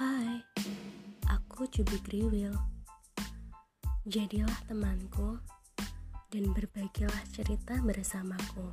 Hai, aku Cubi Kriwil. Jadilah temanku dan berbagilah cerita bersamaku.